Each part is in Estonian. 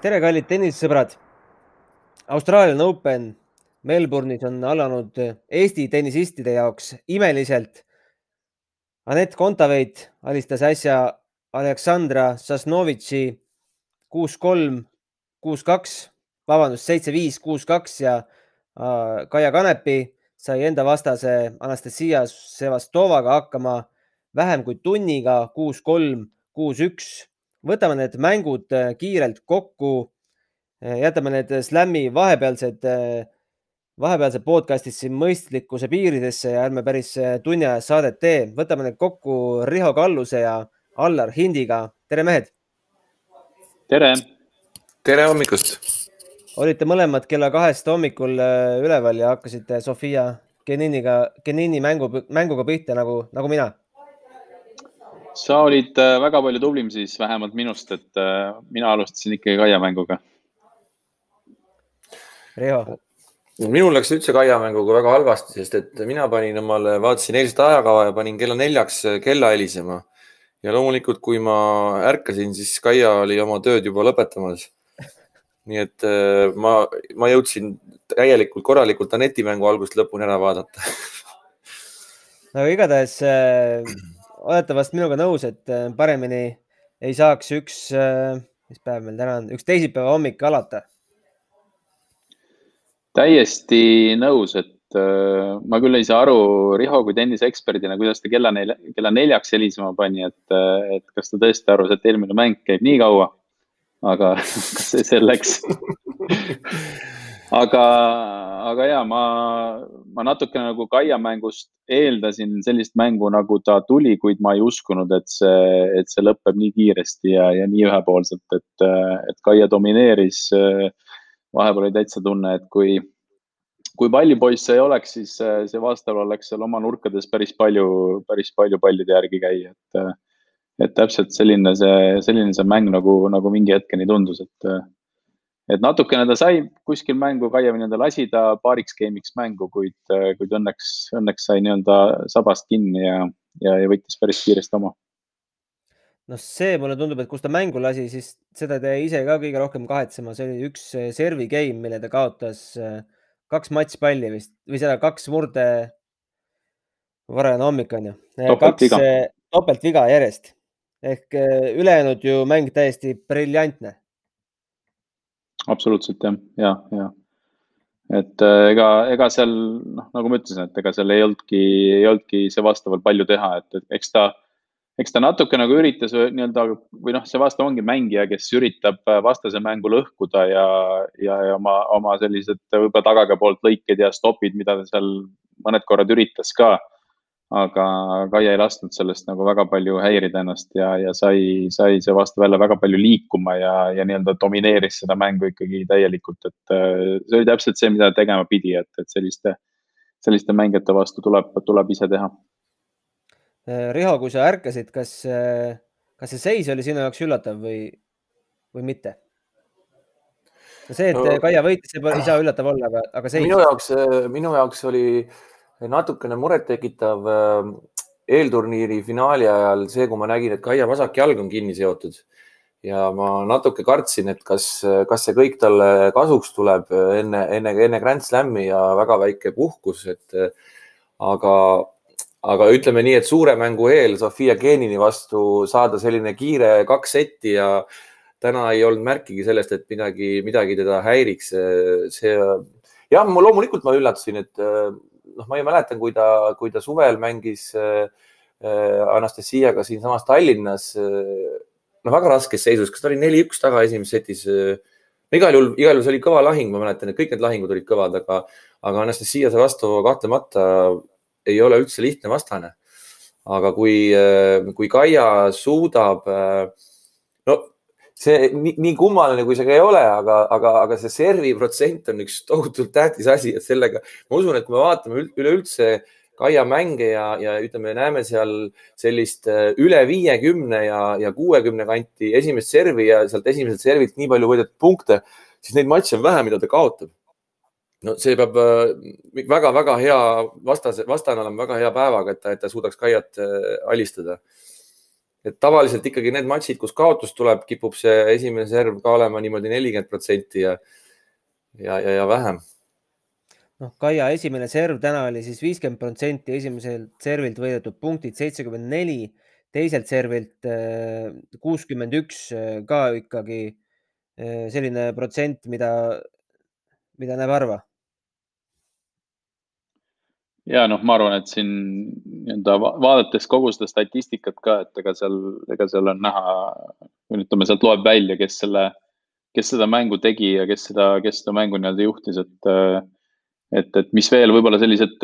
tere, kallid tennisesõbrad. Austraalian Open Melbourne'is on alanud Eesti tennisistide jaoks imeliselt. Anett Kontaveit alistas äsja Aleksandra Sasnovitši kuus-kolm, kuus-kaks, vabandust, seitse-viis, kuus-kaks ja äh, Kaia Kanepi sai enda vastase Anastasia Sevastovaga hakkama vähem kui tunniga, kuus-kolm, kuus-üks. Võtame need mängud äh, kiirelt kokku. jätame need Slami vahepealsed, äh, vahepealsed podcast'id siin mõistlikkuse piiridesse ja ärme päris tunni ajas saadet tee. võtame need kokku Riho Kalluse ja Allar Hindiga. tere, mehed. tere. tere hommikust. olite mõlemad kella kahest hommikul üleval ja hakkasite Sofia Geniniga, Genini mängu, mänguga pihta nagu, nagu mina sa olid väga palju tublim siis vähemalt minust, et mina alustasin ikkagi Kaia mänguga. Riho? minul läks üldse Kaia mänguga väga halvasti, sest et mina panin omale, vaatasin eilset ajakava ja panin kella neljaks kella helisema. ja loomulikult, kui ma ärkasin, siis Kaia oli oma tööd juba lõpetamas. nii et ma, ma jõudsin täielikult korralikult Aneti mängu algusest lõpuni ära vaadata no igatahes äh, olete vast minuga nõus, et paremini ei saaks üks, mis päev meil täna on, üks teisipäeva hommik alata. täiesti nõus, et äh, ma küll ei saa aru Riho kui tenniseeksperdina, kuidas ta kella nelja, kella neljaks helisema pani, et, et kas ta tõesti arvas, et eelmine mäng käib nii kaua. aga see selleks aga, aga ja ma, ma natukene nagu Kaia mängust eeldasin sellist mängu, nagu ta tuli, kuid ma ei uskunud, et see, et see lõpeb nii kiiresti ja, ja nii ühepoolselt, et, et Kaia domineeris. vahepeal oli täitsa tunne, et kui, kui pallipoisse ei oleks, siis see vastav oleks seal oma nurkades päris palju, päris palju pallide järgi käia, et et täpselt selline see, selline see mäng nagu, nagu mingi hetkeni tundus, et, et natukene ta sai kuskil mängu, Kaia nii-öelda lasi ta paariks game'iks mängu, kuid, kuid õnneks, õnneks sai nii-öelda sabast kinni ja, ja, ja võttis päris kiiresti oma. noh, see mulle tundub, et kus ta mängu lasi, siis seda ta jäi ise ka kõige rohkem kahetsema, see oli üks servi game, mille ta kaotas kaks matšpalli vist või seda kaks murde. varajane hommik on ju. kaks topeltviga järjest ehk ülejäänud ju mäng täiesti briljantne. Absoluutselt jah, ja, ja et ega, ega seal noh, nagu ma ütlesin, et ega seal ei olnudki, ei olnudki see vastavalt palju teha, et, et eks ta, eks ta natuke nagu üritas nii-öelda või noh, see vastav ongi mängija, kes üritab vastase mängu lõhkuda ja, ja, ja oma, oma sellised võib-olla tagaga poolt lõiked ja stopid, mida ta seal mõned korrad üritas ka aga Kaia ei lasknud sellest nagu väga palju häirida ennast ja, ja sai, sai see vastu jälle väga palju liikuma ja, ja nii-öelda domineeris seda mängu ikkagi täielikult, et see oli täpselt see, mida tegema pidi, et, et selliste, selliste mängijate vastu tuleb, tuleb ise teha. Riho, kui sa ärkasid, kas, kas see seis oli sinu jaoks üllatav või, või mitte? see, et no, Kaia võitis, ei saa üllatav olla, aga, aga seis? minu jaoks, minu jaoks oli äh, natukene murettekitav äh, eelturniiri finaali ajal see, kui ma nägin, et Kaia vasak jalg on kinni seotud ja ma natuke kartsin, et kas, kas see kõik talle kasuks tuleb enne, enne, enne Grand Slami ja väga väike puhkus, et aga, aga ütleme nii, et suure mängu eel Sofia Genini vastu saada selline kiire kaks setti ja täna ei olnud märkigi sellest, et midagi, midagi teda häiriks. see jah, ma loomulikult ma üllatasin, et noh, ma ju mäletan, kui ta, kui ta suvel mängis äh, Anastasiaga siinsamas Tallinnas äh, no väga raskes seisus, kas ta oli neli-üks taga esimeses setis äh,? igal juhul, igal juhul see oli kõva lahing, ma mäletan, et kõik need lahingud olid kõvad, aga, aga Anastasia vastu kahtlemata ei ole üldse lihtne vastane. aga kui, äh, kui Kaia suudab äh, see nii, nii kummaline, kui see ka ei ole, aga, aga, aga see servi protsent on üks tohutult tähtis asi, et sellega ma usun, et kui me vaatame üleüldse Kaia mänge ja, ja ütleme, näeme seal sellist äh, üle viiekümne ja, ja kuuekümne kanti esimest servi ja sealt esimeselt servilt nii palju võidetud punkte, siis neid matše on vähe, mida ta kaotab. no see peab väga-väga äh, hea vastase, vastane olema väga hea päevaga, et ta, et ta suudaks Kaiat äh, alistada et tavaliselt ikkagi need matšid, kus kaotus tuleb, kipub see esimene serv ka olema niimoodi nelikümmend protsenti ja, ja, ja, ja vähem. noh, Kaia esimene serv täna oli siis viiskümmend protsenti esimeselt servilt võidetud punktid seitsekümmend neli, teiselt servilt äh, kuuskümmend üks, äh, ka ikkagi äh, selline protsent, mida, mida näeb harva ja noh, ma arvan, et siin nii-öelda vaadates kogu seda statistikat ka, et ega seal, ega seal on näha, ütleme sealt loeb välja, kes selle, kes seda mängu tegi ja kes seda, kes seda mängu nii-öelda juhtis, et, et, et mis veel võib-olla sellised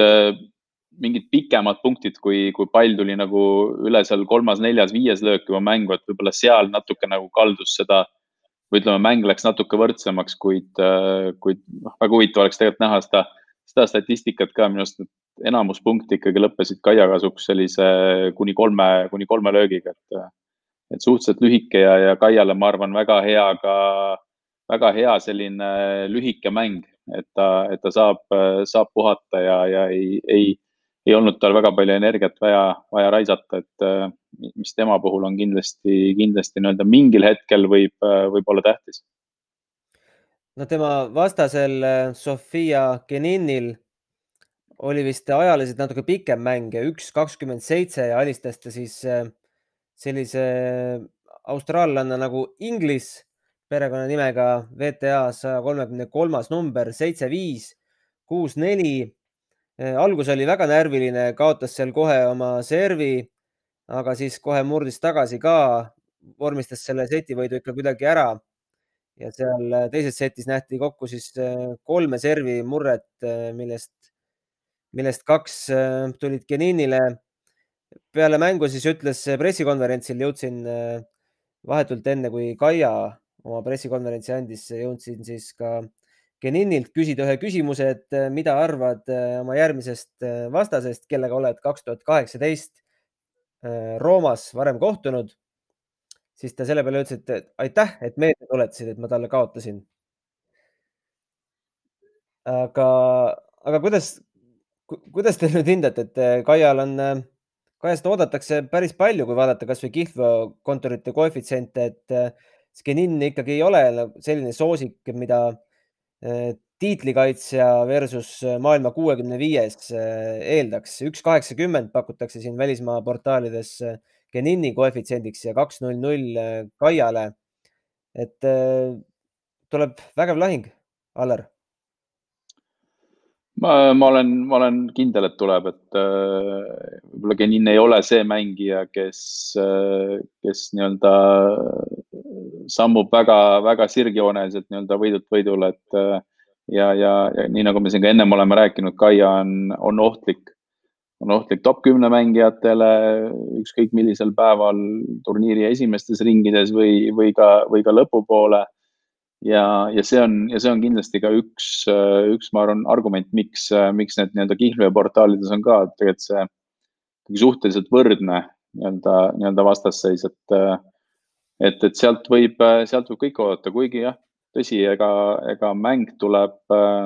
mingid pikemad punktid, kui, kui pall tuli nagu üle seal kolmas, neljas, viies löök juba mängu, et võib-olla seal natuke nagu kaldus seda või ütleme, mäng läks natuke võrdsemaks, kuid, kuid noh, väga huvitav oleks tegelikult näha seda, seda statistikat ka minu arust, et enamus punkte ikkagi lõppesid Kaia kasuks sellise kuni kolme, kuni kolme löögiga, et, et suhteliselt lühike ja, ja Kaiale, ma arvan, väga hea ka, väga hea selline lühike mäng, et ta, et ta saab, saab puhata ja, ja ei, ei, ei olnud tal väga palju energiat vaja, vaja raisata, et mis tema puhul on kindlasti, kindlasti nii-öelda mingil hetkel võib, võib olla tähtis. no tema vastasel Sofia Geninil oli vist ajaliselt natuke pikem mäng, üks kakskümmend seitse ja alistas ta siis äh, sellise austraallanna nagu Inglis perekonnanimega VTA saja kolmekümne kolmas number seitse, viis, kuus, neli. Äh, algus oli väga närviline, kaotas seal kohe oma servi, aga siis kohe murdis tagasi ka, vormistas selle setivõidu ikka kuidagi ära. ja seal äh, teises setis nähti kokku siis kolme servi murret, millest millest kaks äh, tulid Geninile. peale mängu siis ütles pressikonverentsil, jõudsin äh, vahetult enne, kui Kaia oma pressikonverentsi andis, jõudsin siis ka Geninilt küsida ühe küsimuse, et äh, mida arvad oma järgmisest vastasest, kellega oled kaks tuhat kaheksateist Roomas varem kohtunud. siis ta selle peale ütles, et aitäh, et meelde tuletasid, et ma talle kaotasin. aga, aga kuidas, kuidas te nüüd hindate, et äh, Kaial on, äh, Kaiast oodatakse päris palju, kui vaadata kasvõi kihlveokontorite koefitsiente, et äh, Skenin ikkagi ei ole selline soosik, mida tiitlikaitsja versus maailma kuuekümne viies eeldaks. üks kaheksakümmend pakutakse siin välismaa portaalides Genini koefitsiendiks ja kaks null null Kaiale. et tuleb vägev lahing, Allar ma, ma olen, ma olen kindel, et tuleb, et äh, võib-olla Genin ei ole see mängija, kes äh,, kes nii-öelda sammub väga, väga sirgjooneliselt nii-öelda võidult võidule, et äh, ja, ja, ja nii nagu me siin ka ennem oleme rääkinud, Kaia on, on ohtlik, on ohtlik top kümne mängijatele ükskõik millisel päeval turniiri esimestes ringides või, või ka, või ka lõpupoole ja, ja see on, ja see on kindlasti ka üks, üks, ma arvan, argument, miks, miks need nii-öelda kihlveoportaalides on ka tegelikult see suhteliselt võrdne nii-öelda, nii-öelda vastasseis, et, et, et sealt võib, sealt võib kõike oodata, kuigi jah, tõsi, ega, ega mäng tuleb,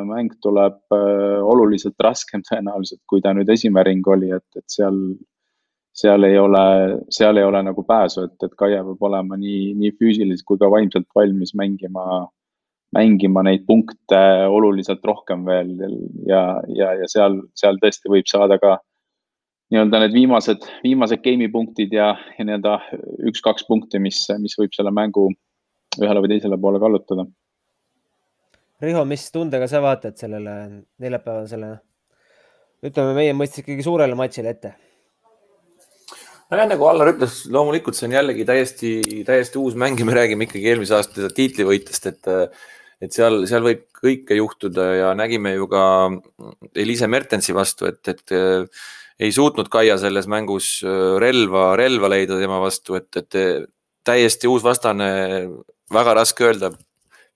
mäng tuleb oluliselt raskem tõenäoliselt, kui ta nüüd esimene ring oli, et, et seal, seal ei ole, seal ei ole nagu pääsu, et, et Kaia peab olema nii, nii füüsiliselt kui ka vaimselt valmis mängima, mängima neid punkte oluliselt rohkem veel ja, ja, ja seal, seal tõesti võib saada ka nii-öelda need viimased, viimased game'i punktid ja, ja nii-öelda üks-kaks punkti, mis, mis võib selle mängu ühele või teisele poole kallutada. Riho, mis tundega sa vaatad sellele neljapäevasele, ütleme meie mõistes ikkagi suurele matšile ette nojah, nagu Allar ütles, loomulikult see on jällegi täiesti, täiesti uus mäng ja me räägime ikkagi eelmise aasta tiitlivõitjast, et, et seal, seal võib kõike juhtuda ja nägime ju ka Eliise Mertensi vastu, et, et ei suutnud Kaia selles mängus relva, relva leida tema vastu, et, et täiesti uus vastane, väga raske öelda.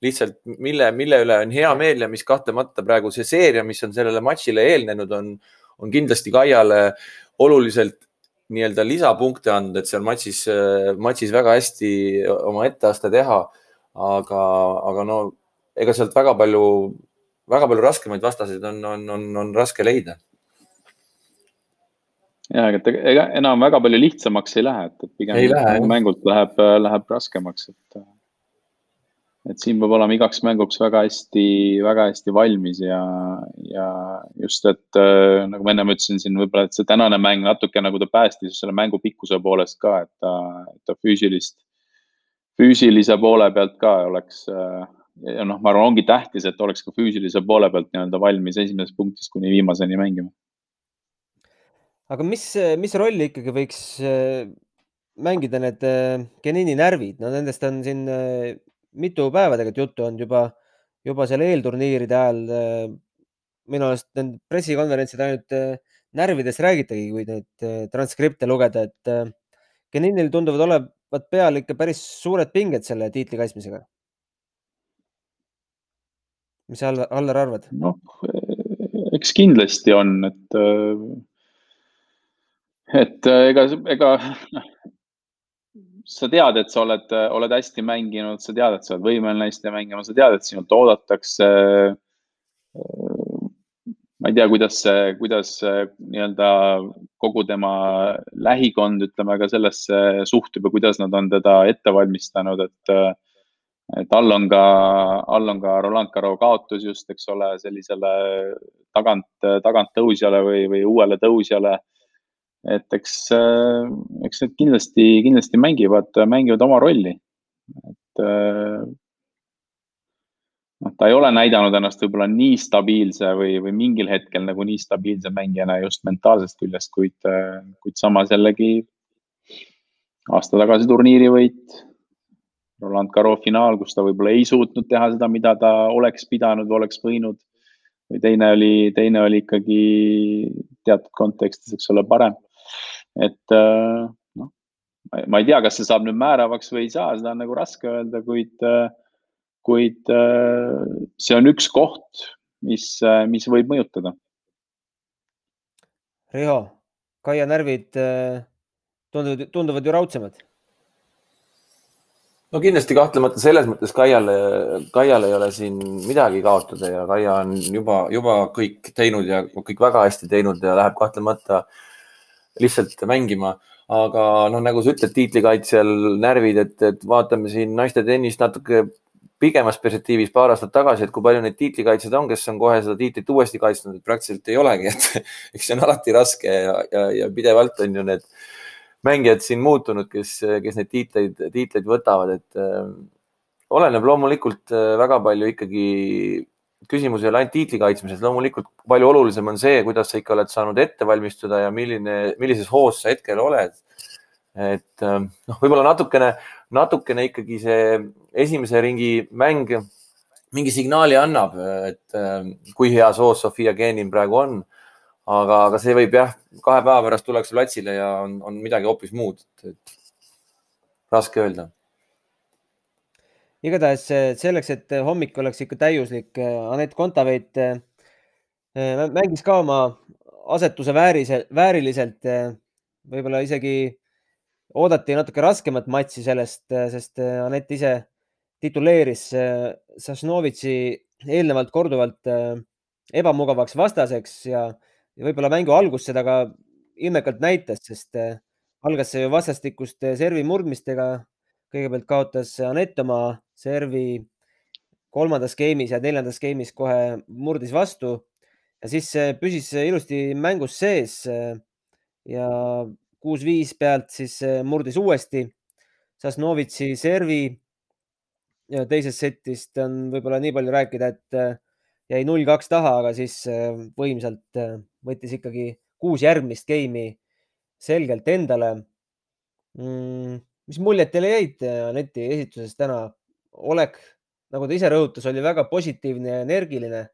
Lihtsalt mille, mille üle on hea meel ja mis kahtlemata praegu see seeria, mis on sellele matšile eelnenud, on, on kindlasti Kaiale oluliselt nii-öelda lisapunkte andnud, et seal matšis, matšis väga hästi oma etteaste teha. aga, aga no ega sealt väga palju, väga palju raskemaid vastaseid on, on, on, on raske leida. ja, et ega enam väga palju lihtsamaks ei lähe, et, pigem Ei lähe, mängult läheb, läheb raskemaks, et. Et siin peab olema igaks mänguks väga hästi, väga hästi valmis ja, ja just, et äh, nagu ma ennem ütlesin siin võib-olla, et see tänane mäng natuke nagu ta päästis selle mängu pikkuse poolest ka, et ta, ta füüsilist, füüsilise poole pealt ka oleks äh, ja noh, ma arvan, ongi tähtis, et oleks ka füüsilise poole pealt nii-öelda valmis esimesest punktist kuni viimaseni mängima. Aga mis, mis rolli ikkagi võiks äh, mängida need äh, Genini närvid, no nendest on siin äh, mitu päeva tegelikult juttu olnud juba, juba seal eelturniiride ajal. minu arust need pressikonverentsid ainult närvidest räägitagi, kui neid transkripte lugeda, et Geninil tunduvad olevat peal ikka päris suured pinged selle tiitli kaitsmisega. mis sa, Allar, arvad? noh, eks kindlasti on, et et äh, ega, ega sa tead, et sa oled, oled hästi mänginud, sa tead, et sa oled võimeline hästi mängima, sa tead, et sinult oodatakse. ma ei tea, kuidas kuidas nii-öelda kogu tema lähikond, ütleme ka sellesse suhtub ja kuidas nad on teda ette valmistanud, et et all on ka, all on ka Roland Garros kaotus just, eks ole, sellisele tagant, taganttõusjale või, või uuele tõusjale et eks, äh, eks need kindlasti, kindlasti mängivad, mängivad oma rolli. et äh, noh, ta ei ole näidanud ennast võib-olla nii stabiilse või, või mingil hetkel nagu nii stabiilse mängijana just mentaalsest küljest, kuid, äh, kuid samas jällegi aasta tagasi turniiri võit. Roland Garros finaal, kus ta võib-olla ei suutnud teha seda, mida ta oleks pidanud, oleks võinud. või teine oli, teine oli ikkagi teatud kontekstis, eks ole, parem et äh, noh, ma ei tea, kas see saab nüüd määravaks või ei saa, seda on nagu raske öelda, kuid, äh, kuid äh, see on üks koht, mis, mis võib mõjutada. Riho, Kaia närvid tunduvad, tunduvad ju raudsemad no kindlasti kahtlemata selles mõttes Kaiale, Kaial ei ole siin midagi kaotada ja Kaia on juba, juba kõik teinud ja kõik väga hästi teinud ja läheb kahtlemata äh, lihtsalt mängima. aga noh, nagu sa ütled, tiitlikaitsjal närvid, et, et vaatame siin naiste tennist natuke pikemas perspektiivis paar aastat tagasi, et kui palju neid tiitlikaitsjaid on, kes on kohe seda tiitlit uuesti kaitsnud, et praktiliselt ei olegi, et eks see on alati raske ja, ja, ja pidevalt on ju need mängijad siin muutunud, kes, kes neid tiitleid, tiitleid võtavad, et äh, oleneb loomulikult äh, väga palju ikkagi küsimus ei ole ainult tiitli kaitsmises, loomulikult palju olulisem on see, kuidas sa ikka oled saanud ette valmistuda ja milline, millises hoos sa hetkel oled. et ähm, noh, võib-olla natukene, natukene ikkagi see esimese ringi mäng mingi signaali annab, et ähm, kui heas hoos Sofia Genin praegu on. aga, aga see võib jah, kahe päeva pärast tullakse platsile ja on, on midagi hoopis muud, et raske öelda igatahes eh, selleks, et eh, hommik oleks ikka täiuslik, eh, Anett Kontaveit mängis ka oma asetuse väärise, vääriliselt. võib-olla isegi oodati natuke raskemat matši sellest, sest Anett ise tituleeris Sasnovitši eelnevalt korduvalt ebamugavaks vastaseks ja, ja võib-olla mängu algus seda ka ilmekalt näitas, sest algas see ju vastastikuste servi murdmistega kõigepealt kaotas Anett oma servi kolmandas game'is ja neljandas game'is kohe murdis vastu ja siis püsis ilusti mängus sees. ja kuus-viis pealt siis murdis uuesti Sasnovitši servi. ja teisest setist on võib-olla nii palju rääkida, et jäi null-kaks taha, aga siis võimsalt võttis ikkagi kuus järgmist game'i selgelt endale mm mis muljed teile jäid Aneti esitusest täna? Olek, nagu ta ise rõhutas, oli väga positiivne ja energiline.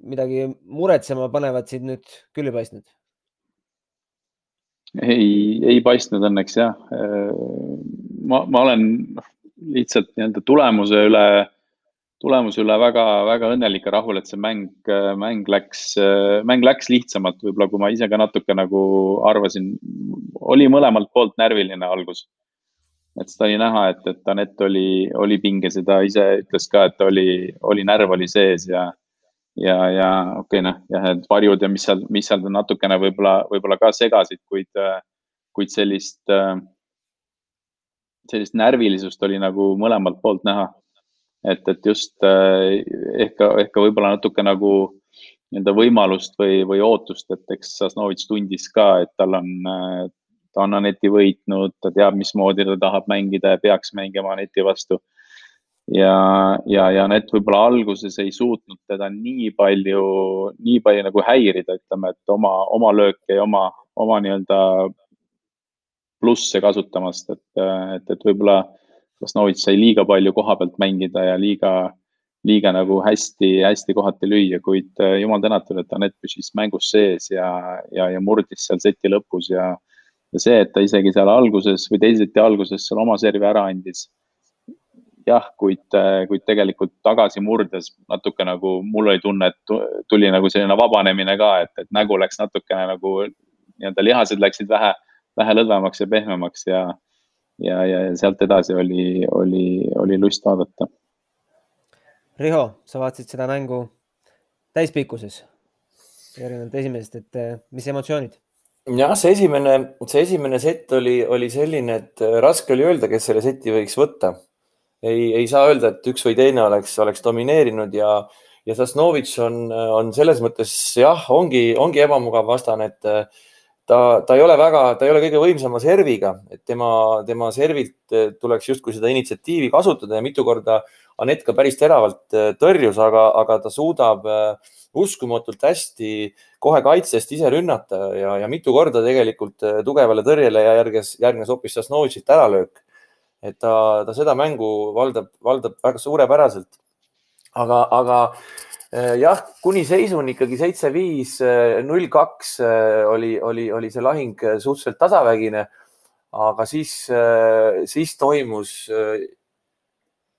midagi muretsema panevat sind nüüd küll ei paistnud? ei, ei paistnud õnneks jah. ma, ma olen lihtsalt nii-öelda tulemuse üle tulemuse üle väga-väga õnnelik ja rahul, et see mäng, mäng läks, mäng läks lihtsamalt, võib-olla kui ma ise ka natuke nagu arvasin. oli mõlemalt poolt närviline algus. et seda oli näha, et, et Anett oli, oli pinges ja ta ise ütles ka, et oli, oli närv oli sees ja, ja, ja okei okay, noh, jah, need varjud ja mis seal, mis seal natukene võib-olla, võib-olla ka segasid, kuid, kuid sellist, sellist närvilisust oli nagu mõlemalt poolt näha. Et, et just ehk, ehk ka võib-olla natuke nagu nii-öelda võimalust või, või ootust, et eks Sasnovitš tundis ka, et tal on, ta on Aneti võitnud, ta teab, mismoodi ta tahab mängida ja peaks mängima Aneti vastu. ja, ja, ja Anett võib-olla alguses ei suutnud teda nii palju, nii palju nagu häirida, ütleme, et oma, oma lööke ja oma, oma nii-öelda plusse kasutamast, et, et, et võib-olla Sasnovitš sai liiga palju koha pealt mängida ja liiga liiga nagu hästi-hästi kohati lüüa, kuid äh, jumal tänatud, et Anett püsis mängus sees ja, ja, ja murdis seal seti lõpus ja, ja see, et ta isegi seal alguses või teise seti alguses seal oma servi ära andis. jah, kuid, äh, kuid tegelikult tagasi murdes natuke nagu mul oli tunne, et tuli nagu selline vabanemine ka, et, et nägu läks natukene nagu nii-öelda lihased läksid vähe, vähe lõdvemaks ja pehmemaks ja, ja, ja sealt edasi oli, oli, oli lust vaadata Riho, sa vaatasid seda mängu täispikkuses, erinevalt esimesest, et eh, mis emotsioonid? jah, see esimene, see esimene sett oli, oli selline, et eh, raske oli öelda, kes selle seti võiks võtta. ei, ei saa öelda, et üks või teine oleks, oleks domineerinud ja, ja Sasnovitš on, on selles mõttes jah, ongi, ongi ebamugav vastane, et eh, ta, ta ei ole väga, ta ei ole kõige võimsama serviga, et tema, tema servilt tuleks justkui seda initsiatiivi kasutada ja mitu korda Anett ka päris teravalt äh, tõrjus, aga, aga ta suudab äh, uskumatult hästi kohe kaitsest ise rünnata ja, ja mitu korda tegelikult tugevale tõrjele järges, järgnes hoopis Sasnovitšilt äralöök. et ta, ta seda mängu valdab, valdab väga suurepäraselt. aga, aga jah, kuni seisuni ikkagi seitse-viis, null kaks oli, oli, oli see lahing suhteliselt tasavägine. aga siis, siis toimus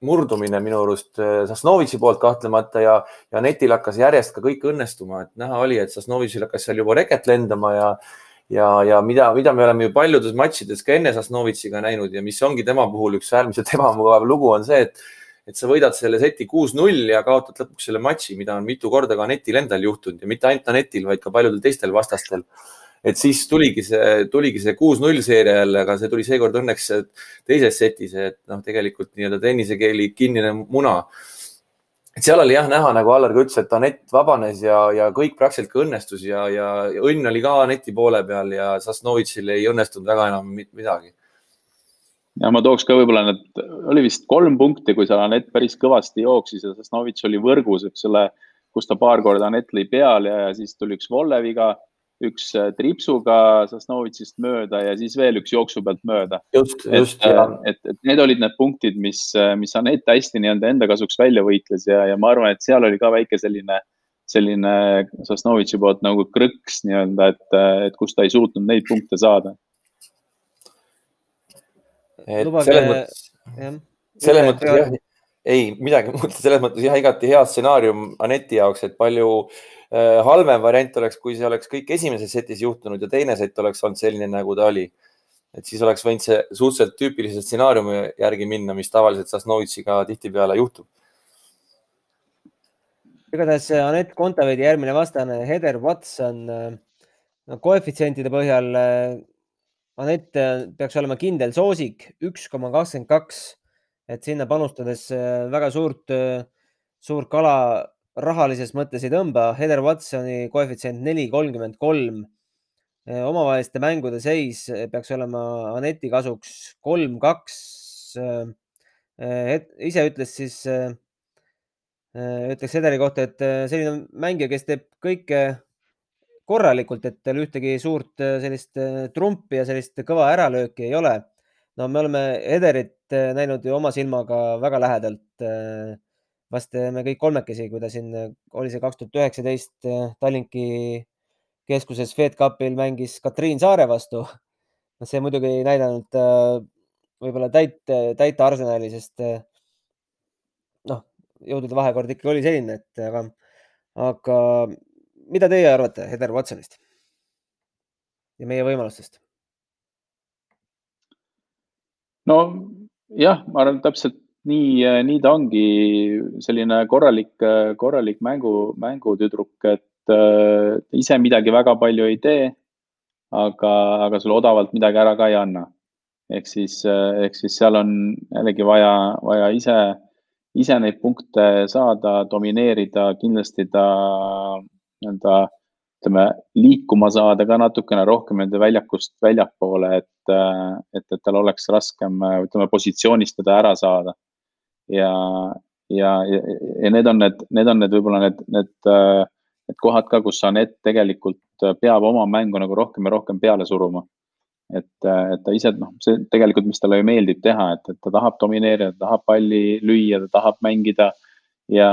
murdumine minu arust äh, Sasnovitši poolt kahtlemata ja, ja netil hakkas järjest ka kõik õnnestuma, et näha oli, et Sasnovitšil hakkas seal juba reket lendama ja ja, ja mida, mida me oleme ju paljudes matšides ka enne Sasnovitšiga näinud ja mis ongi tema puhul üks äärmiselt ebamugav lugu, on see, et et sa võidad selle seti kuus-null ja kaotad lõpuks selle matši, mida on mitu korda ka Anetil endal juhtunud ja mitte ainult Anetil, vaid ka paljudel teistel vastastel et siis tuligi see, tuligi see kuus-null seeria jälle, aga see tuli seekord õnneks teises setis, et noh, tegelikult nii-öelda tennisekeeli kinnine muna. et seal oli jah näha, nagu Allar ka ütles, et Anett vabanes ja, ja kõik praktiliselt ka õnnestus ja, ja õnn oli ka Aneti poole peal ja Sasnovitšil ei õnnestunud väga enam midagi ja ma tooks ka võib-olla need, oli vist kolm punkti, kui seal Anett päris kõvasti jooksis ja Sasnovitš oli võrgus, eks ole, kus ta paar korda Anett lõi peale ja, ja siis tuli üks volle viga üks äh, tripsuga Sasnovitšist mööda ja siis veel üks jooksu pealt mööda. just, just. et, äh, et, et need olid need punktid, mis, äh, mis Anett hästi nii-öelda enda kasuks välja võitles ja, ja ma arvan, et seal oli ka väike selline, selline Sasnovitši poolt nagu krõks nii-öelda, et, et kus ta ei suutnud neid punkte saada. Et Lubage, selles mõttes, selles mõttes jah, ei midagi muud, selles mõttes jah, igati hea stsenaarium Aneti jaoks, et palju äh, Äh, halvem variant oleks, kui see oleks kõik esimeses setis juhtunud ja teine sett oleks olnud selline, nagu ta oli. et siis oleks võinud see suhteliselt tüüpilise stsenaariumi järgi minna, mis tavaliselt Sasnovitšiga tihtipeale juhtub. igatahes Anett Kontaveidi järgmine vastane, Heather Watson, no koefitsientide põhjal Anett peaks olema kindel soosik, üks koma kakskümmend kaks, et sinna panustades väga suurt, suurt kala rahalises mõttes ei tõmba. Heather Watsoni koefitsient neli kolmkümmend kolm. Omavaheliste mängude seis peaks olema Aneti kasuks kolm, kaks. Ise ütles siis, ütleks Hederi kohta, et selline mängija, kes teeb kõike korralikult, et tal ühtegi suurt sellist trumpi ja sellist kõva äralööki ei ole. no me oleme Hederit näinud ju oma silmaga väga lähedalt vast me kõik kolmekesi, kui ta siin oli see kaks tuhat üheksateist Tallinki keskuses Fed Cupil mängis Katriin Saare vastu. no see muidugi ei näidanud võib-olla täit, täita Arsenali, sest noh, jõudude vahekord ikkagi oli selline, et aga, aga mida teie arvate Heather Watsonist ja meie võimalustest? no jah, ma arvan täpselt nii, nii ta ongi selline korralik, korralik mängu, mängutüdruk, et äh, ise midagi väga palju ei tee. aga, aga sulle odavalt midagi ära ka ei anna. ehk siis, ehk siis seal on jällegi vaja, vaja ise, ise neid punkte saada, domineerida, kindlasti ta nii-öelda ütleme, liikuma saada ka natukene rohkem nende väljakust väljapoole, et, et, et tal oleks raskem, ütleme, positsioonist teda ära saada ja, ja, ja, ja need on need, need on need võib-olla need, need, need kohad ka, kus Anett tegelikult peab oma mängu nagu rohkem ja rohkem peale suruma. et, et ta ise, noh, see tegelikult, mis talle ju meeldib teha, et, et ta tahab domineerida, tahab palli lüüa, ta tahab mängida ja,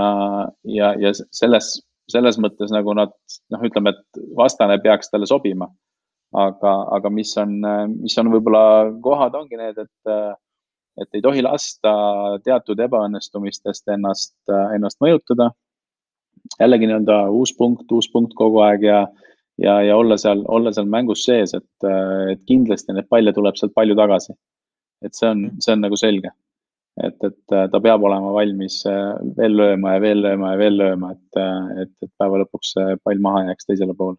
ja, ja selles, selles mõttes nagu nad, noh, ütleme, et vastane peaks talle sobima. aga, aga mis on, mis on võib-olla kohad ongi need, et et ei tohi lasta teatud ebaõnnestumistest ennast, ennast mõjutada. jällegi nii-öelda uus punkt, uus punkt kogu aeg ja, ja, ja olla seal, olla seal mängus sees, et, et kindlasti neid palle tuleb sealt palju tagasi. et see on, see on nagu selge. Et, et ta peab olema valmis veel lööma ja veel lööma ja veel lööma, et, et, et päeva lõpuks pall maha jääks teisele poole.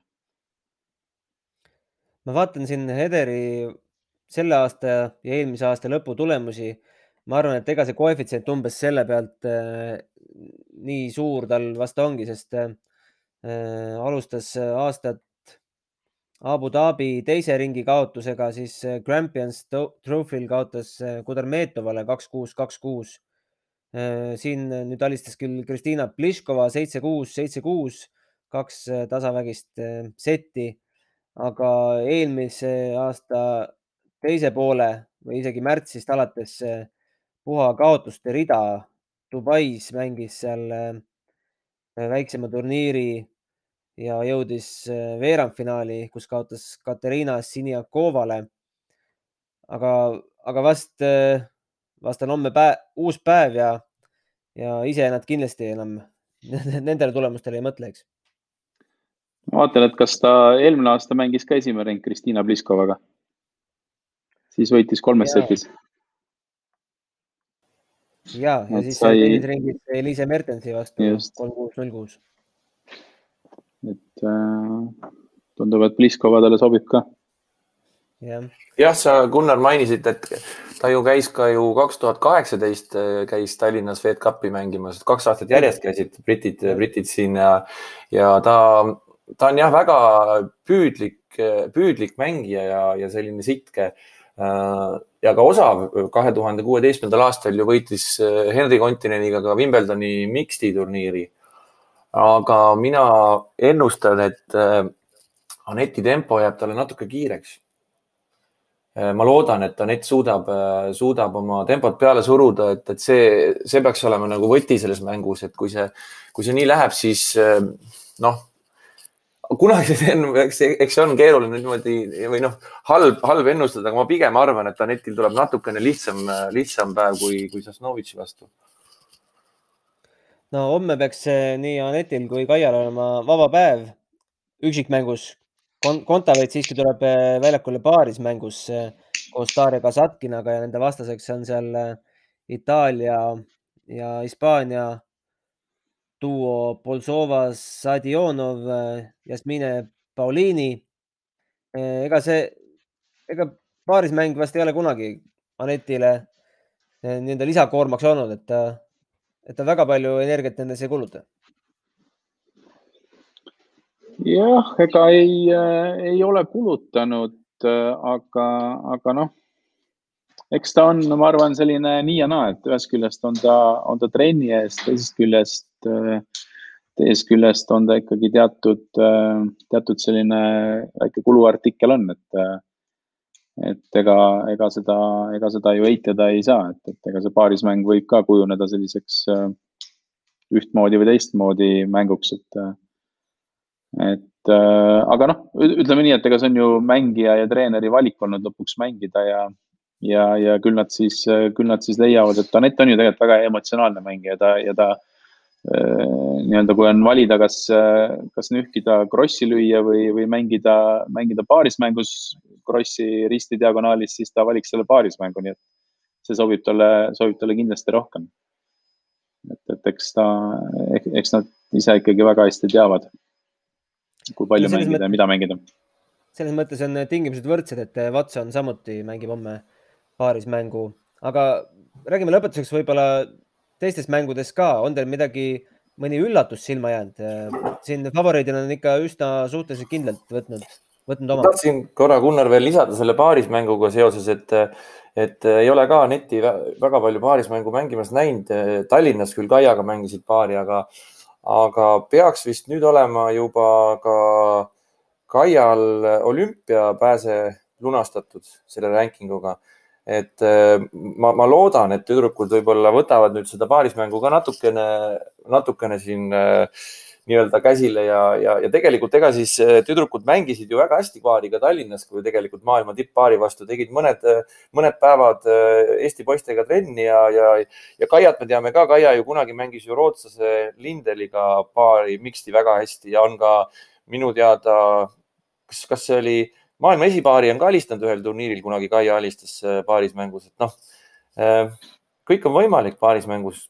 ma vaatan siin Hederi selle aasta ja eelmise aasta lõpu tulemusi, ma arvan, et ega see koefitsient umbes selle pealt äh, nii suur tal vast ongi, sest äh, alustas aastat Abu Dhabi teise ringi kaotusega, siis äh, Grampians Trophy'l kaotas äh, Kudermetovale kaks kuus, kaks kuus. Äh, siin nüüd alistas küll Kristina Pliškova seitse kuus, seitse kuus, kaks tasavägist setti, aga eelmise aasta teise poole või isegi märtsist alates puha kaotuste rida. Dubais mängis seal väiksema turniiri ja jõudis äh, veerandfinaali, kus kaotas Katariina Siniakovale. aga, aga vast, äh, vast on homme päev, uus päev ja, ja ise nad kindlasti enam nendele tulemustele ei mõtle, eks. ma vaatan, et kas ta eelmine aasta mängis ka esimene ring Kristiina Pliskovaga siis võitis kolmes setis. ja, ja siis sai ringis Eliise Mertensi vastu kolm kuus, null kuus. Et äh, tundub, et Pliskova talle sobib ka. jah ja,, sa Gunnar mainisid, et ta ju käis ka ju kaks tuhat kaheksateist äh, käis Tallinnas Fed Cupi mängimas, kaks aastat järjest käisid britid, britid siin ja, ja ta, ta on jah, väga püüdlik, püüdlik mängija ja, ja selline sitke Äh, ja ka osav kahe tuhande kuueteistkümnendal aastal ju võitis Henry Contineniga ka Wimbledoni mixti turniiri. Aga mina ennustan, et äh, Aneti tempo jääb talle natuke kiireks. ma loodan, et Anett suudab, suudab oma tempot peale suruda, et, et see, see peaks olema nagu võti selles mängus, et kui see, kui see nii läheb, siis noh kunagi eks, eks see on keeruline niimoodi või noh, halb, halb ennustada, aga ma pigem arvan, et Anetil tuleb natukene lihtsam, lihtsam päev kui, kui Sasnovitši vastu. No homme peaks nii Anetil kui Kaial olema vaba päev üksikmängus Kon. Kontaveit siiski tuleb eh, väljakule paaris mängus eh, koos Darja Kasatkinaga ja nende vastaseks on seal eh, Itaalia ja Hispaania duo Bolsova, Sadionov, Jasmine Pauliini. ega see, ega paarismäng vast ei ole kunagi Anetile eh, nii-öelda lisakoormaks olnud, et ta, et ta väga palju energiat nendes ei kuluta. jah, ega ei, eh, ei ole kulutanud, eh, aga, aga noh eks ta on, ma arvan, selline nii ja naa, et ühest küljest on ta, on ta trenni eest, teisest küljest, teisest küljest on ta ikkagi teatud, teatud selline väike kuluartikkel on, et, et ega, ega seda, ega seda ju eitada ei saa, et, et ega see paarismäng võib ka kujuneda selliseks ühtmoodi või teistmoodi mänguks, et, et aga noh, ütleme nii, et ega see on ju mängija ja treeneri valik olnud lõpuks mängida ja ja, ja küll nad siis, küll nad siis leiavad, et Anett on ju tegelikult väga emotsionaalne mängija, ta ja ta äh, nii-öelda, kui on valida, kas, kas nühkida krossi lüüa või, või mängida, mängida paarismängus krossi risti diagonaalis, siis ta valiks selle paarismängu, nii et see sobib talle, sobib talle kindlasti rohkem. et, et eks ta, eks nad ise ikkagi väga hästi teavad, kui palju mängida mõttes, ja mida mängida. selles mõttes on tingimused võrdsed, et Watson samuti mängib homme paarismängu, aga räägime lõpetuseks võib-olla teistest mängudest ka, on teil midagi, mõni üllatus silma jäänud? siin favoriidina on ikka üsna suhteliselt kindlalt võtnud, võtnud oma. tahtsin korra, Gunnar, veel lisada selle paarismänguga seoses, et, et ei ole ka netti väga palju paarismängu mängimas näinud. Tallinnas küll Kaiaga mängisid paari, aga, aga peaks vist nüüd olema juba ka Kaial olümpiapääse lunastatud selle rankinguga et äh, ma, ma loodan, et tüdrukud võib-olla võtavad nüüd seda paarismängu ka natukene, natukene siin äh, nii-öelda käsile ja, ja, ja tegelikult ega siis äh, tüdrukud mängisid ju väga hästi paariga Tallinnas, kui tegelikult maailma tipppaari vastu tegid mõned, mõned päevad Eesti poistega trenni ja, ja, ja Kaiat me teame ka, Kaia ju kunagi mängis ju rootslase Lindeliga paari miksti väga hästi ja on ka minu teada, kas, kas see oli maailma esipaari on ka alistanud ühel turniiril, kunagi Kaia alistas äh, paarismängus, et noh, äh, kõik on võimalik paarismängus.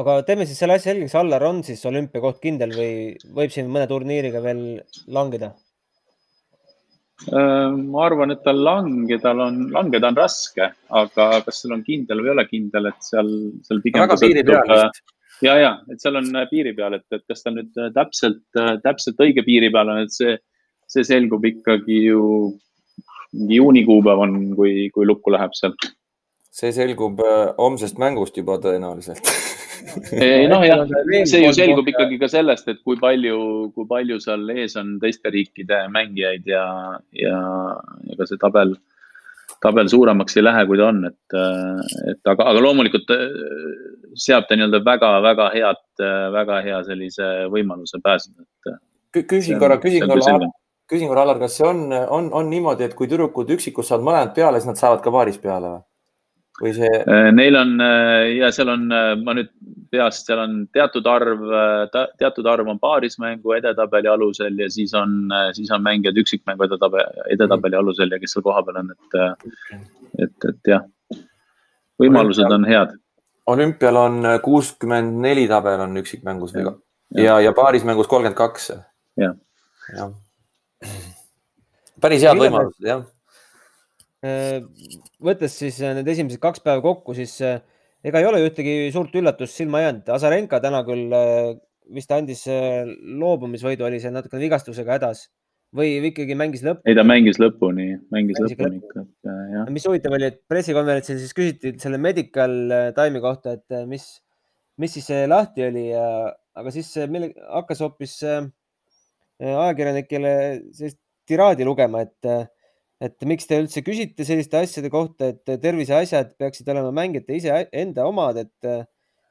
aga teeme siis selle asja selgeks, Allar on siis olümpiakoht kindel või võib siin mõne turniiriga veel langeda? Äh, ma arvan, et tal langeda on, langeda on raske, aga kas seal on kindel või ei ole kindel, et seal, seal pigem. väga piiri peal vist ja, ja et seal on piiri peal, et, et kas ta nüüd täpselt, täpselt õige piiri peal on, et see see selgub ikkagi ju, mingi juuni kuupäev on, kui, kui lukku läheb seal. see selgub äh, homsest mängust juba tõenäoliselt noh, jah, see ju selgub ikkagi ka sellest, et kui palju, kui palju seal ees on teiste riikide mängijaid ja, ja, ja ka see tabel, tabel suuremaks ei lähe, kui ta on, et, et aga, aga loomulikult äh, seab ta nii-öelda väga-väga head, väga hea sellise võimaluse pääseda, et. küsin korra, küsin korra küsin korra, Allar, kas see on, on, on niimoodi, et kui tüdrukud üksikus saavad mõlemad peale, siis nad saavad ka paaris peale või? või see? Äh, neil on äh, ja seal on, äh, ma nüüd peast, seal on teatud arv, teatud arv on paarismängu edetabeli alusel ja siis on, siis on mängijad üksikmängu edetabeli, edetabeli alusel ja kes seal kohapeal on, et, et, et jah, võimalused on head. olümpial on kuuskümmend neli tabel on üksikmängus ja, ja, ja, ja paarismängus kolmkümmend kaks. jah ja päris head võimalused, jah. Äh, võttes siis äh, need esimesed kaks päeva kokku, siis äh, ega ei ole ühtegi suurt üllatust silma jäänud. Azarenka täna küll vist andis loobumisvõidu, oli see natukene vigastusega hädas või ikkagi mängis lõpuni? ei, ta mängis lõpuni, mängis, mängis lõpuni ikka, jah. mis huvitav oli, et pressikonverentsil siis küsiti selle medical time'i kohta, et mis, mis siis lahti oli ja, aga siis mille, hakkas hoopis ajakirjanikele sellist tiraadi lugema, et, et miks te üldse küsite selliste asjade kohta, et terviseasjad peaksid olema mängijate ise enda omad, et,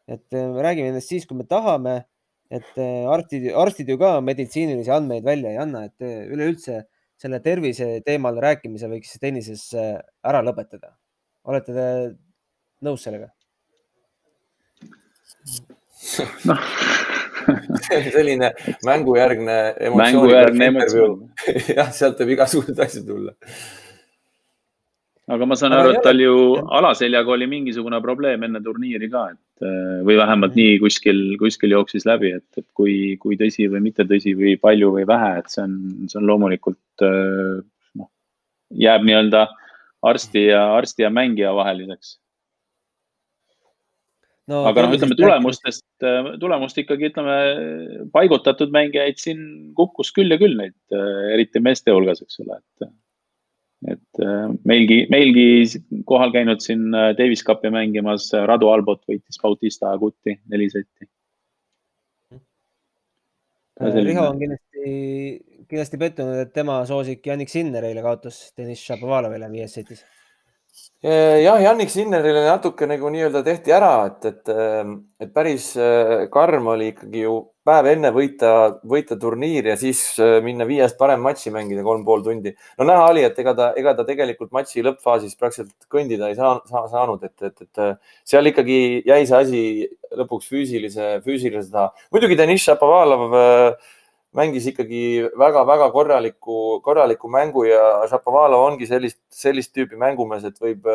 et räägime nendest siis, kui me tahame. et arstid, arstid ju ka meditsiinilisi andmeid välja ei anna, et üleüldse selle tervise teemal rääkimise võiks tennises ära lõpetada. olete te nõus sellega? noh see on selline mängujärgne mängujärgne emotsioon. jah, sealt võib igasuguseid asju tulla. aga ma saan aru, et tal ju alaseljaga oli mingisugune probleem enne turniiri ka, et äh, või vähemalt nii kuskil, kuskil jooksis läbi, et, et kui, kui tõsi või mitte tõsi või palju või vähe, et see on, see on loomulikult äh, noh, jääb nii-öelda arsti ja arsti ja mängija vaheliseks no,. aga noh, ütleme tulemustest, äh, tulemust ikkagi ütleme, paigutatud mängijaid siin kukkus küll ja küll neid, äh, eriti meeste hulgas, eks ole, et. et äh, meilgi, meilgi kohal käinud siin Davis Cupi mängimas Radu Albot võitis Bautista Aguti neli setti. Riho on kindlasti, kindlasti pettunud, et tema soosik Janik Sinner eile kaotas Deniss Šapovalovile viies setis jah, Jannik Sinnerile natuke nagu nii-öelda tehti ära, et, et, ähm, et päris äh, karm oli ikkagi ju päev enne võita, võita turniir ja siis äh, minna viiest parem matši mängida kolm pool tundi. no näha oli, et ega ta, ega ta tegelikult matši lõppfaasis praktiliselt kõndida ei saa, saa, saanud, et, et, et äh, seal ikkagi jäi see asi lõpuks füüsilise, füüsilise taha. muidugi Deniss Šapovalov mängis ikkagi väga-väga korraliku, korraliku mängu ja Šapovalov ongi sellist, sellist tüüpi mängumees, et võib,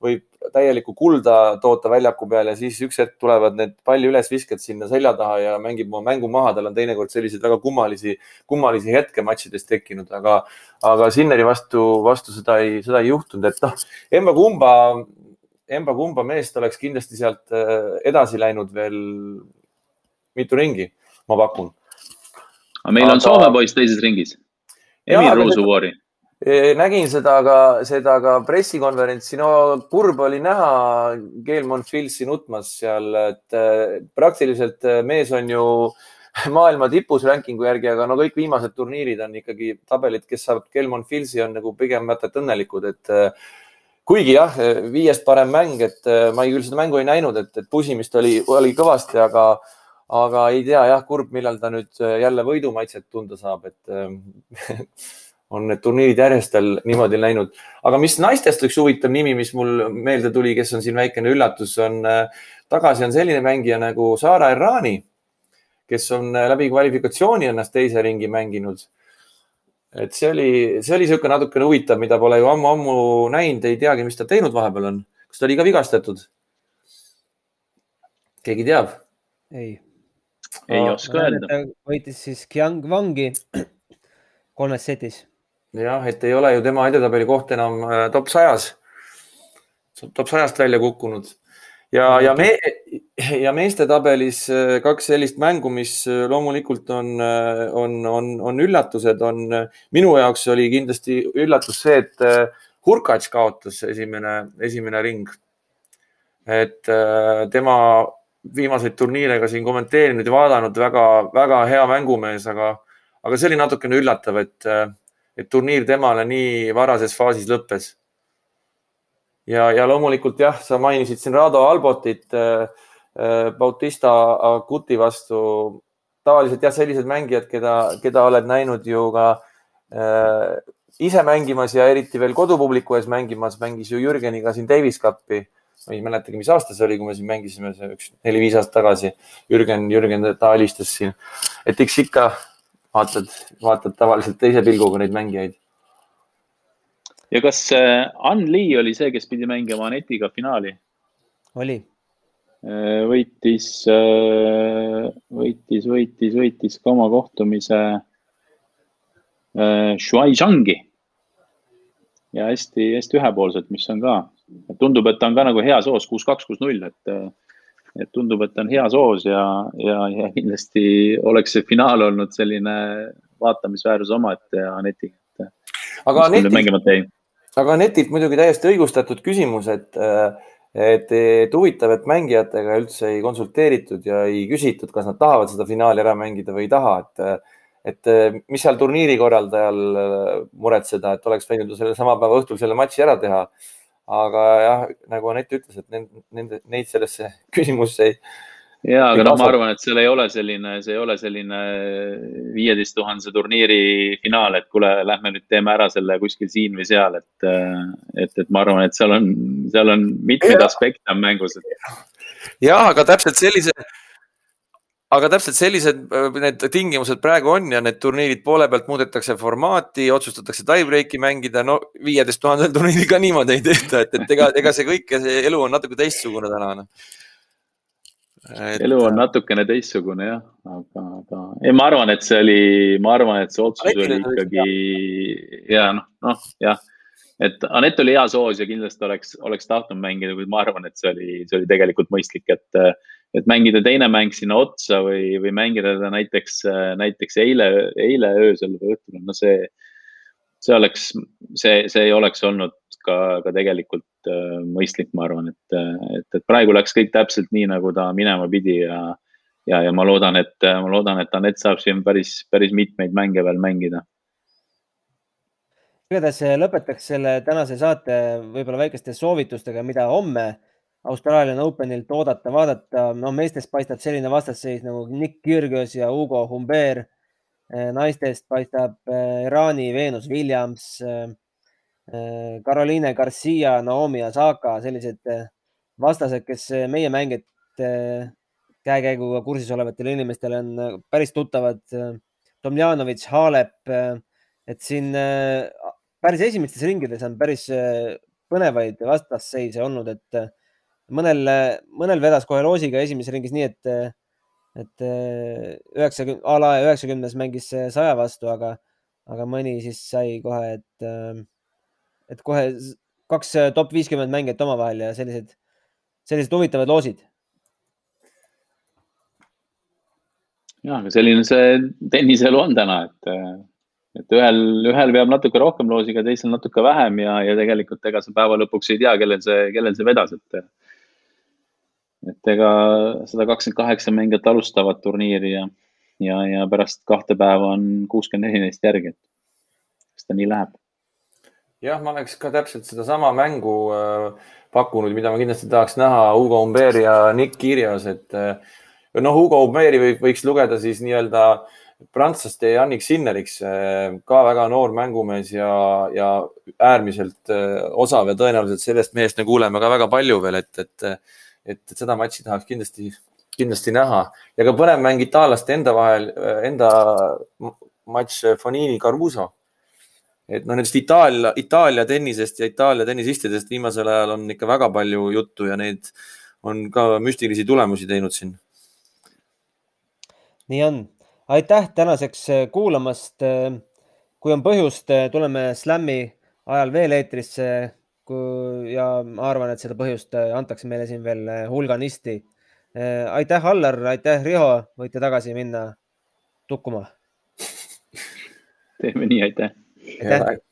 võib täielikku kulda toota väljaku peal ja siis üks hetk tulevad need palli ülesvisked sinna selja taha ja mängib oma mängu maha. tal on teinekord selliseid väga kummalisi, kummalisi hetke matšides tekkinud, aga, aga Sinneri vastu, vastu seda ei, seda ei juhtunud, et noh, emba kumba, emba kumba meest oleks kindlasti sealt äh, edasi läinud veel mitu ringi, ma pakun aga meil aga... on Soome poiss teises ringis. Emil Ruusuvoori. E, nägin seda ka, seda ka pressikonverentsi, no kurb oli näha Keelmon Filsi nutmas seal, et e, praktiliselt e, mees on ju maailma tipus rankingu järgi, aga no kõik viimased turniirid on ikkagi tabelid, kes saavad Kelmon Filsi, on nagu pigem vaata et õnnelikud, et kuigi jah, viiest parem mäng, et ma küll seda mängu ei näinud, et, et pusimist oli, oli kõvasti, aga aga ei tea jah, kurb, millal ta nüüd äh, jälle võidumaitset tunda saab, et äh, on need turniirid järjest tal niimoodi läinud. aga mis naistest üks huvitav nimi, mis mul meelde tuli, kes on siin väikene üllatus, on äh, tagasi on selline mängija nagu Sara Errani, kes on läbi kvalifikatsiooni ennast teise ringi mänginud. et see oli, see oli niisugune natukene huvitav, mida pole ju ammu-ammu näinud, ei teagi, mis ta teinud vahepeal on. kas ta oli ka vigastatud? keegi teab? ei ei no, oska öelda. võitis siis Qiang Wangi kolmes setis. jah, et ei ole ju tema edetabeli koht enam äh, top sajas, top sajast välja kukkunud ja, ja me ja meeste tabelis äh, kaks sellist mängu, mis äh, loomulikult on, on, on, on üllatused, on minu jaoks oli kindlasti üllatus see, et Hurkats kaotas esimene, esimene ring. et tema viimaseid turniire ka siin kommenteerinud ja vaadanud, väga-väga hea mängumees, aga, aga see oli natukene üllatav, et, et turniir temale nii varases faasis lõppes. ja, ja loomulikult jah, sa mainisid siin Rado Albotit äh, Bautista Aguti vastu. tavaliselt jah, sellised mängijad, keda, keda oled näinud ju ka äh, ise mängimas ja eriti veel kodupubliku ees mängimas, mängis ju Jürgeniga siin Davis Cupi ma ei mäletagi, mis aasta see oli, kui me siin mängisime, see üks neli-viis aastat tagasi. Jürgen, Jürgen ta alistas siin, et eks ikka vaatad, vaatad tavaliselt teise pilguga neid mängijaid. ja kas äh, Ann Lee oli see, kes pidi mängima Anetiga finaali? oli. Äh, võitis, äh, võitis, võitis, võitis ka oma kohtumise Shuai Zhangi ja hästi-hästi ühepoolselt, mis on ka tundub, et ta on ka nagu heas hoos, kuus, kaks, kuus, null, et, et tundub, et ta on heas hoos ja, ja, ja kindlasti oleks see finaal olnud selline vaatamisväärsus omaette Anetiga. aga Anetilt, aga Anetilt muidugi täiesti õigustatud küsimus, et, et, et huvitav, et mängijatega üldse ei konsulteeritud ja ei küsitud, kas nad tahavad seda finaali ära mängida või ei taha, et et mis seal turniiri korraldajal muretseda, et oleks võinud ju selle sama päeva õhtul selle matši ära teha aga jah, nagu Anett ütles, et nende, nende, neid sellesse küsimusse ei. ja, aga noh, ma arvan, et seal ei ole selline, see ei ole selline viieteist tuhandese turniiri finaal, et kuule, lähme nüüd teeme ära selle kuskil siin või seal, et, et, et ma arvan, et seal on, seal on mitmeid aspekte on mängus. jah, aga täpselt sellise aga täpselt sellised äh, need tingimused praegu on ja need turniirid poole pealt muudetakse formaati, otsustatakse tie-break'i mängida. no viieteist tuhandel turniiril ka niimoodi ei tehta, et, et ega, ega see kõik, see elu on natuke teistsugune täna no.. Et... elu on natukene teistsugune jah, aga, aga ei, ma arvan, et see oli, ma arvan, et see otsus Anett oli ikkagi ja noh, noh jah. Et Anett oli heas hoos ja kindlasti oleks, oleks tahtnud mängida, kuid ma arvan, et see oli, see oli tegelikult mõistlik, et et mängida teine mäng sinna otsa või, või mängida ta näiteks, näiteks eile, eile öösel või õhtul, no see, see oleks, see, see ei oleks olnud ka, ka tegelikult äh, mõistlik, ma arvan, et, et, et praegu läks kõik täpselt nii, nagu ta minema pidi ja, ja, ja ma loodan, et, ma loodan, et Anett saab siin päris, päris mitmeid mänge veel mängida. Igatahes lõpetaks selle tänase saate võib-olla väikeste soovitustega, mida homme Austraalian Openilt oodata, vaadata. no meestest paistab selline vastasseis nagu Nick Kyrgios ja Hugo Humbert. Eh, naistest paistab eh, Iraani Venus Williams, eh, Caroline Garcia, Naomi Osaka, sellised vastased, kes meie mängijate käekäiguga kursis olevatele inimestele on päris tuttavad. Tomjanovitš, Halep, et siin päris esimestes ringides on päris põnevaid vastasseise olnud, et mõnel, mõnel vedas kohe loosiga esimeses ringis nii, et, et üheksakümne, a la üheksakümnes mängis saja vastu, aga, aga mõni siis sai kohe, et, et kohe kaks top viiskümmend mängijat omavahel ja sellised, sellised huvitavad loosid. ja, aga selline see tenniselu on täna, et et ühel, ühel veab natuke rohkem loosiga, teisel natuke vähem ja, ja tegelikult ega sa päeva lõpuks ei tea, kellel see, kellel see vedas, et. Et ega sada kakskümmend kaheksa mängijat alustavad turniiri ja, ja, ja pärast kahte päeva on kuuskümmend neli neist järgi. kas ta nii läheb? jah, ma oleks ka täpselt sedasama mängu äh, pakkunud, mida ma kindlasti tahaks näha Hugo Umber ja Nick Kirjos, et äh, noh, Hugo Umberi võiks lugeda siis nii-öelda äh, prantslaste Yannick Sinneriks, äh, ka väga noor mängumees ja, ja äärmiselt äh, osav ja tõenäoliselt sellest mehest me kuuleme ka väga palju veel, et, et, et, et seda matši tahaks kindlasti, kindlasti näha ja ka põnev mäng itaallaste enda vahel, äh, enda matš Fonini Caruso. et noh, nendest Itaalia, Itaalia tennisest ja Itaalia tennisistidest viimasel ajal on ikka väga palju juttu ja neid on ka müstilisi tulemusi teinud siin. nii on aitäh tänaseks äh, kuulamast. Äh, kui on põhjust, äh, tuleme Slam'i ajal veel eetrisse. Ja ma arvan, et seda põhjust antakse meile siin veel hulganisti. aitäh, Allar, aitäh, Riho, võite tagasi minna tukkuma. teeme nii, aitäh. aitäh.